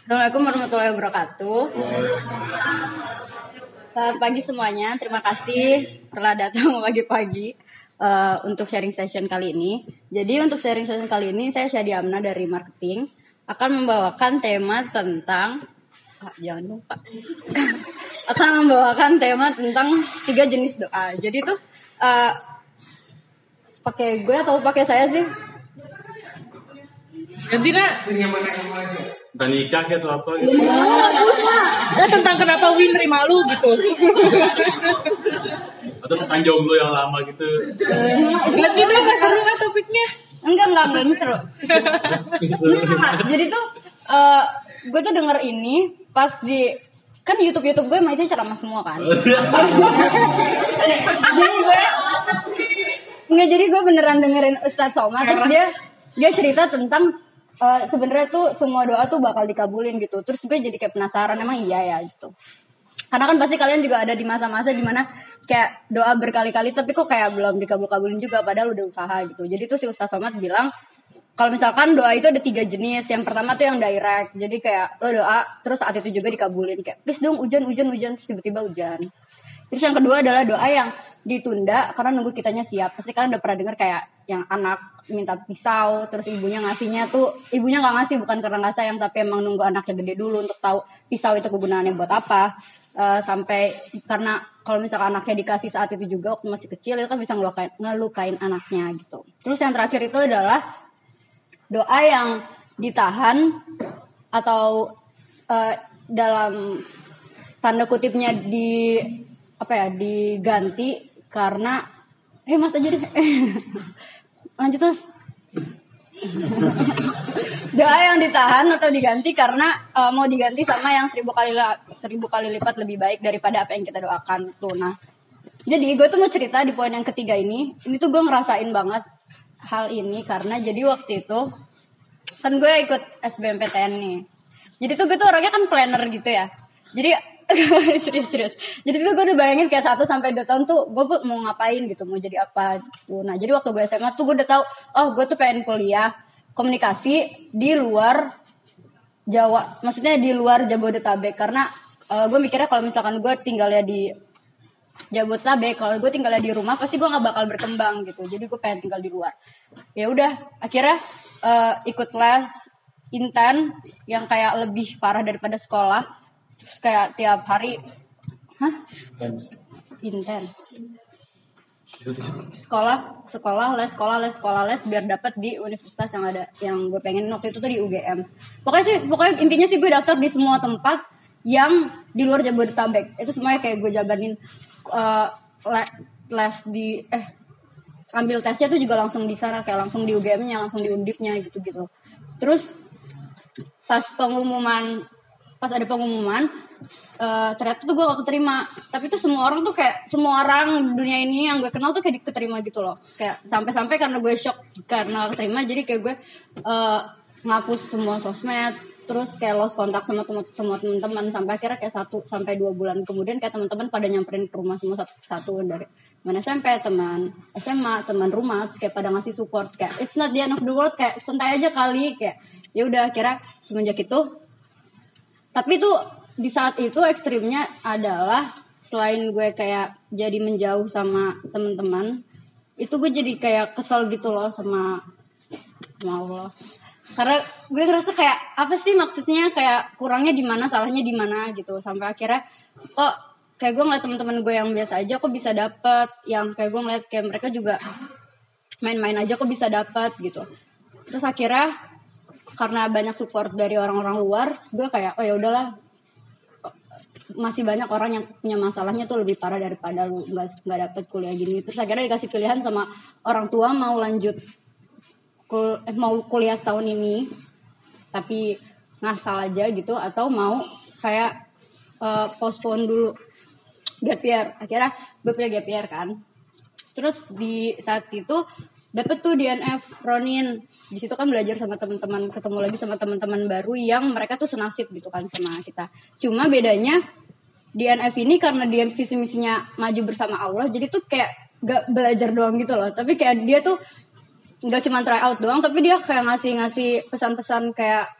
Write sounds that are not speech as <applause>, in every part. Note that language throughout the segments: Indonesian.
Assalamualaikum warahmatullahi wabarakatuh. Selamat pagi semuanya. Terima kasih telah datang <laughs> pagi-pagi uh, untuk sharing session kali ini. Jadi untuk sharing session kali ini saya Syadi Amna dari marketing akan membawakan tema tentang ah, jangan lupa <laughs> akan membawakan tema tentang tiga jenis doa. Jadi tuh uh, pakai gue atau pakai saya sih? Ganti nak. Tentang nikah gitu apa gitu. Ya tentang kenapa Win nerima lu gitu. Atau tentang jomblo yang lama gitu. Ganti dong gak seru kan topiknya. Enggak enggak enggak ini seru. Enggak, Jadi tuh uh, gue tuh denger ini pas di kan YouTube YouTube gue masih ceramah semua kan. <laughs> jadi gue Enggak jadi gue beneran dengerin Ustadz Somad terus dia dia cerita tentang uh, sebenarnya tuh semua doa tuh bakal dikabulin gitu. Terus gue jadi kayak penasaran emang iya ya gitu. Karena kan pasti kalian juga ada di masa-masa di mana kayak doa berkali-kali tapi kok kayak belum dikabul-kabulin juga padahal udah usaha gitu. Jadi tuh si Ustadz Somad bilang kalau misalkan doa itu ada tiga jenis. Yang pertama tuh yang direct. Jadi kayak lo doa terus saat itu juga dikabulin kayak please dong hujan hujan hujan tiba-tiba hujan. Terus yang kedua adalah doa yang ditunda karena nunggu kitanya siap. Pasti kalian udah pernah dengar kayak yang anak minta pisau, terus ibunya ngasihnya tuh ibunya nggak ngasih bukan karena nggak sayang tapi emang nunggu anaknya gede dulu untuk tahu pisau itu kegunaannya buat apa. Eh, sampai karena kalau misalkan anaknya dikasih saat itu juga waktu masih kecil itu kan bisa ngelukain, ngelukain anaknya gitu. Terus yang terakhir itu adalah doa yang ditahan atau eh, dalam tanda kutipnya di apa ya diganti karena eh mas aja deh. Lanjut terus doa yang ditahan atau diganti karena eh, mau diganti sama yang seribu kali seribu kali lipat lebih baik daripada apa yang kita doakan. Tuh nah. Jadi gue tuh mau cerita di poin yang ketiga ini. Ini tuh gue ngerasain banget hal ini karena jadi waktu itu kan gue ikut SBMPTN nih. Jadi tuh gue tuh orangnya kan planner gitu ya. Jadi <laughs> serius serius. Jadi tuh gue udah bayangin kayak satu sampai dua tahun tuh gue mau ngapain gitu mau jadi apa gitu. nah jadi waktu gue SMA tuh gue udah tahu oh gue tuh pengen kuliah komunikasi di luar Jawa. Maksudnya di luar Jabodetabek. Karena eh, gue mikirnya kalau misalkan gue tinggalnya di Jabodetabek kalau gue tinggalnya di rumah pasti gue nggak bakal berkembang gitu. Jadi gue pengen tinggal di luar. Ya udah akhirnya eh, ikut les inten yang kayak lebih parah daripada sekolah terus kayak tiap hari hah? Inten sekolah sekolah les sekolah les sekolah les biar dapat di universitas yang ada yang gue pengen. Waktu itu tuh di UGM pokoknya sih pokoknya intinya sih gue daftar di semua tempat yang di luar Jabodetabek. Itu semuanya kayak gue jabanin eh, le- les di eh ambil tesnya tuh juga langsung di sana kayak langsung di UGM-nya langsung di Undipnya gitu gitu terus pas pengumuman pas ada pengumuman eh, ternyata tuh gue gak keterima. Tapi tuh semua orang tuh kayak semua orang dunia ini yang gue kenal tuh kayak keterima gitu loh. Kayak sampai-sampai karena gue shock karena keterima jadi kayak gue eh, ngapus semua sosmed terus kayak lost kontak sama temen semua teman-teman sampai akhirnya kayak satu sampai dua bulan kemudian kayak teman-teman pada nyamperin ke rumah semua satu, satu dari teman SMP teman SMA teman rumah terus kayak pada ngasih support kayak it's not the end of the world kayak santai aja kali kayak ya udah akhirnya semenjak itu tapi tuh di saat itu ekstrimnya adalah selain gue kayak jadi menjauh sama teman-teman itu gue jadi kayak kesel gitu loh sama sama Allah. Karena gue ngerasa kayak apa sih maksudnya? Kayak kurangnya di mana salahnya di mana gitu. Sampai akhirnya kok kayak gue ngeliat teman-teman gue yang biasa aja kok bisa dapet? Yang kayak gue ngeliat kayak mereka juga main-main aja kok bisa dapat gitu. Terus akhirnya karena banyak support dari orang-orang luar gue kayak oh ya udahlah. Masih banyak orang yang punya masalahnya tuh lebih parah daripada lu nggak nggak dapet kuliah gini. Terus akhirnya dikasih pilihan sama orang tua mau lanjut kul eh, mau kuliah tahun ini tapi ngasal aja gitu atau mau kayak eh, postpone dulu gap akhirnya gue pilih gap kan terus di saat itu dapet tuh DNF Ronin. Di situ kan belajar sama teman-teman ketemu lagi sama teman-teman baru yang mereka tuh senasib gitu kan sama kita. Cuma bedanya DNF ini karena dia visi misinya maju bersama Allah jadi tuh kayak gak belajar doang gitu loh. Tapi kayak dia tuh nggak cuma try out doang tapi dia kayak ngasih ngasih pesan-pesan kayak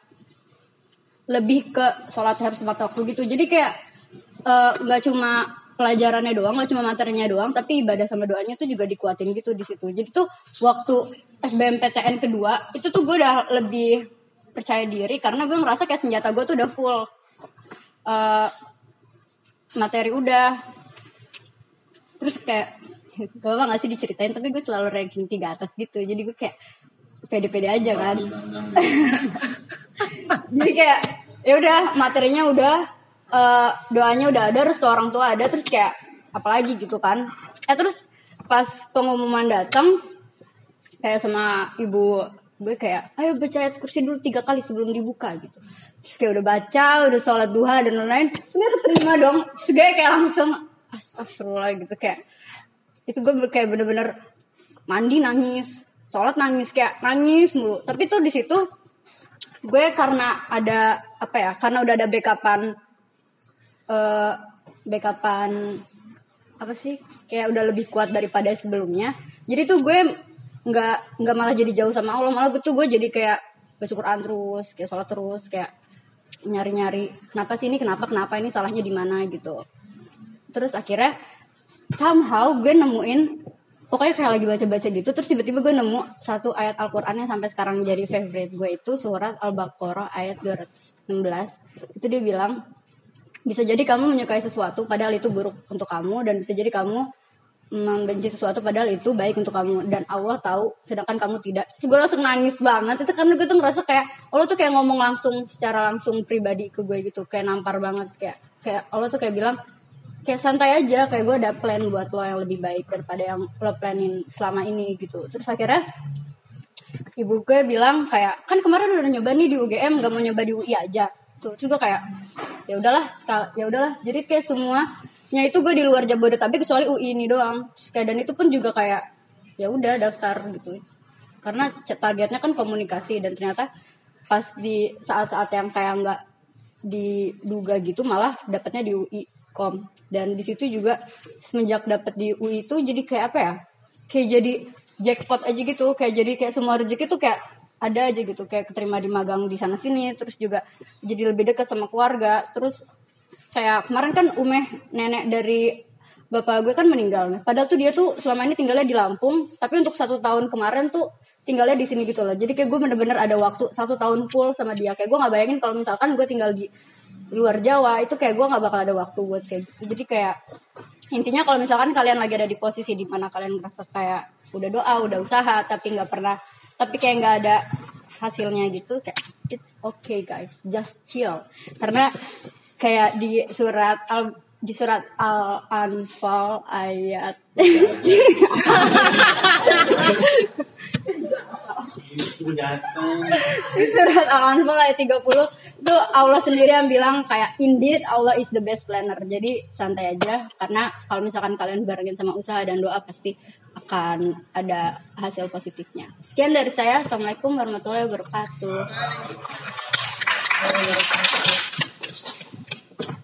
lebih ke sholat harus tepat waktu gitu. Jadi kayak eh, nggak cuma pelajarannya doang nggak cuma materinya doang tapi ibadah sama doanya tuh juga dikuatin gitu di situ. Jadi tuh waktu SBMPTN kedua itu tuh gue udah lebih percaya diri karena gue ngerasa kayak senjata gue tuh udah full. Eh, materi udah. Terus kayak gak apa gak sih diceritain tapi gue selalu ranking tiga atas gitu. Jadi gue kayak pede-pede aja kan. <laughs> Jadi kayak ya udah materinya udah eh, doanya udah ada restu orang tua ada terus kayak apalagi gitu kan. Eh terus pas pengumuman datang kayak sama ibu gue kayak ayo baca ayat kursi dulu tiga kali sebelum dibuka gitu. Terus kayak udah baca udah sholat duha dan lain-lain ternyata terima dong. Terus gue kayak langsung astagfirullah gitu. Kayak itu gue kayak bener-bener mandi nangis sholat nangis kayak nangis mulu. Tapi tuh di situ gue karena ada apa ya karena udah ada backupan eh backupan apa sih? Kayak udah lebih kuat daripada sebelumnya. Jadi tuh gue nggak nggak malah jadi jauh sama Allah. Malah gue tuh gue jadi kayak baca Quran terus kayak sholat terus kayak nyari nyari kenapa sih ini? Kenapa? Kenapa ini? Salahnya di mana? gitu. Terus akhirnya somehow gue nemuin pokoknya kayak lagi baca-baca gitu terus tiba-tiba gue nemu satu ayat Al-Qur'an yang sampai sekarang jadi favorite gue itu surat Al-Baqarah ayat 216 itu dia bilang bisa jadi kamu menyukai sesuatu padahal itu buruk untuk kamu dan bisa jadi kamu membenci sesuatu padahal itu baik untuk kamu dan Allah tahu sedangkan kamu tidak. Terus gue langsung nangis banget itu karena gue tuh ngerasa kayak Allah tuh kayak ngomong langsung secara langsung pribadi ke gue gitu kayak nampar banget kayak kayak Allah tuh kayak bilang kayak santai aja kayak gue ada plan buat lo yang lebih baik daripada yang lo planin selama ini gitu. Terus akhirnya ibu gue bilang kayak kan kemarin udah nyoba nih di UGM gak mau nyoba di UI aja. Tuh gue kayak ya udahlah ya udahlah. Jadi kayak semuanya itu gue di luar Jabodetabek kecuali UI ini doang. Kayak dan itu pun juga kayak ya udah daftar gitu. Karena targetnya kan komunikasi dan ternyata pas di saat-saat yang kayak nggak diduga gitu malah dapatnya di UI kom. Dan di situ juga semenjak dapat di UI itu jadi kayak apa ya? Kayak jadi jackpot aja gitu. Kayak jadi kayak semua rezeki tuh kayak ada aja gitu kayak keterima di magang di sana sini terus juga jadi lebih dekat sama keluarga. Terus kayak kemarin kan umeh nenek dari bapak gue kan meninggal. Padahal tuh dia tuh selama ini tinggalnya di Lampung tapi untuk satu tahun kemarin tuh tinggalnya di sini gitu loh. Jadi kayak gue bener-bener ada waktu satu tahun full sama dia. Kayak gue nggak bayangin kalau misalkan gue tinggal di luar Jawa itu kayak gue nggak bakal ada waktu buat kayak gitu. Jadi kayak intinya kalau misalkan kalian lagi ada di posisi di mana kalian merasa kayak udah doa udah usaha tapi nggak pernah tapi kayak nggak ada hasilnya gitu kayak it's okay guys. Just chill. Karena kayak di surat al di surat al anfal ayat <laughs> di surat Al-Anfal ayat 30 itu Allah sendiri yang bilang kayak indeed Allah is the best planner. Jadi santai aja karena kalau misalkan kalian barengin sama usaha dan doa pasti akan ada hasil positifnya. Sekian dari saya. Assalamualaikum warahmatullahi wabarakatuh.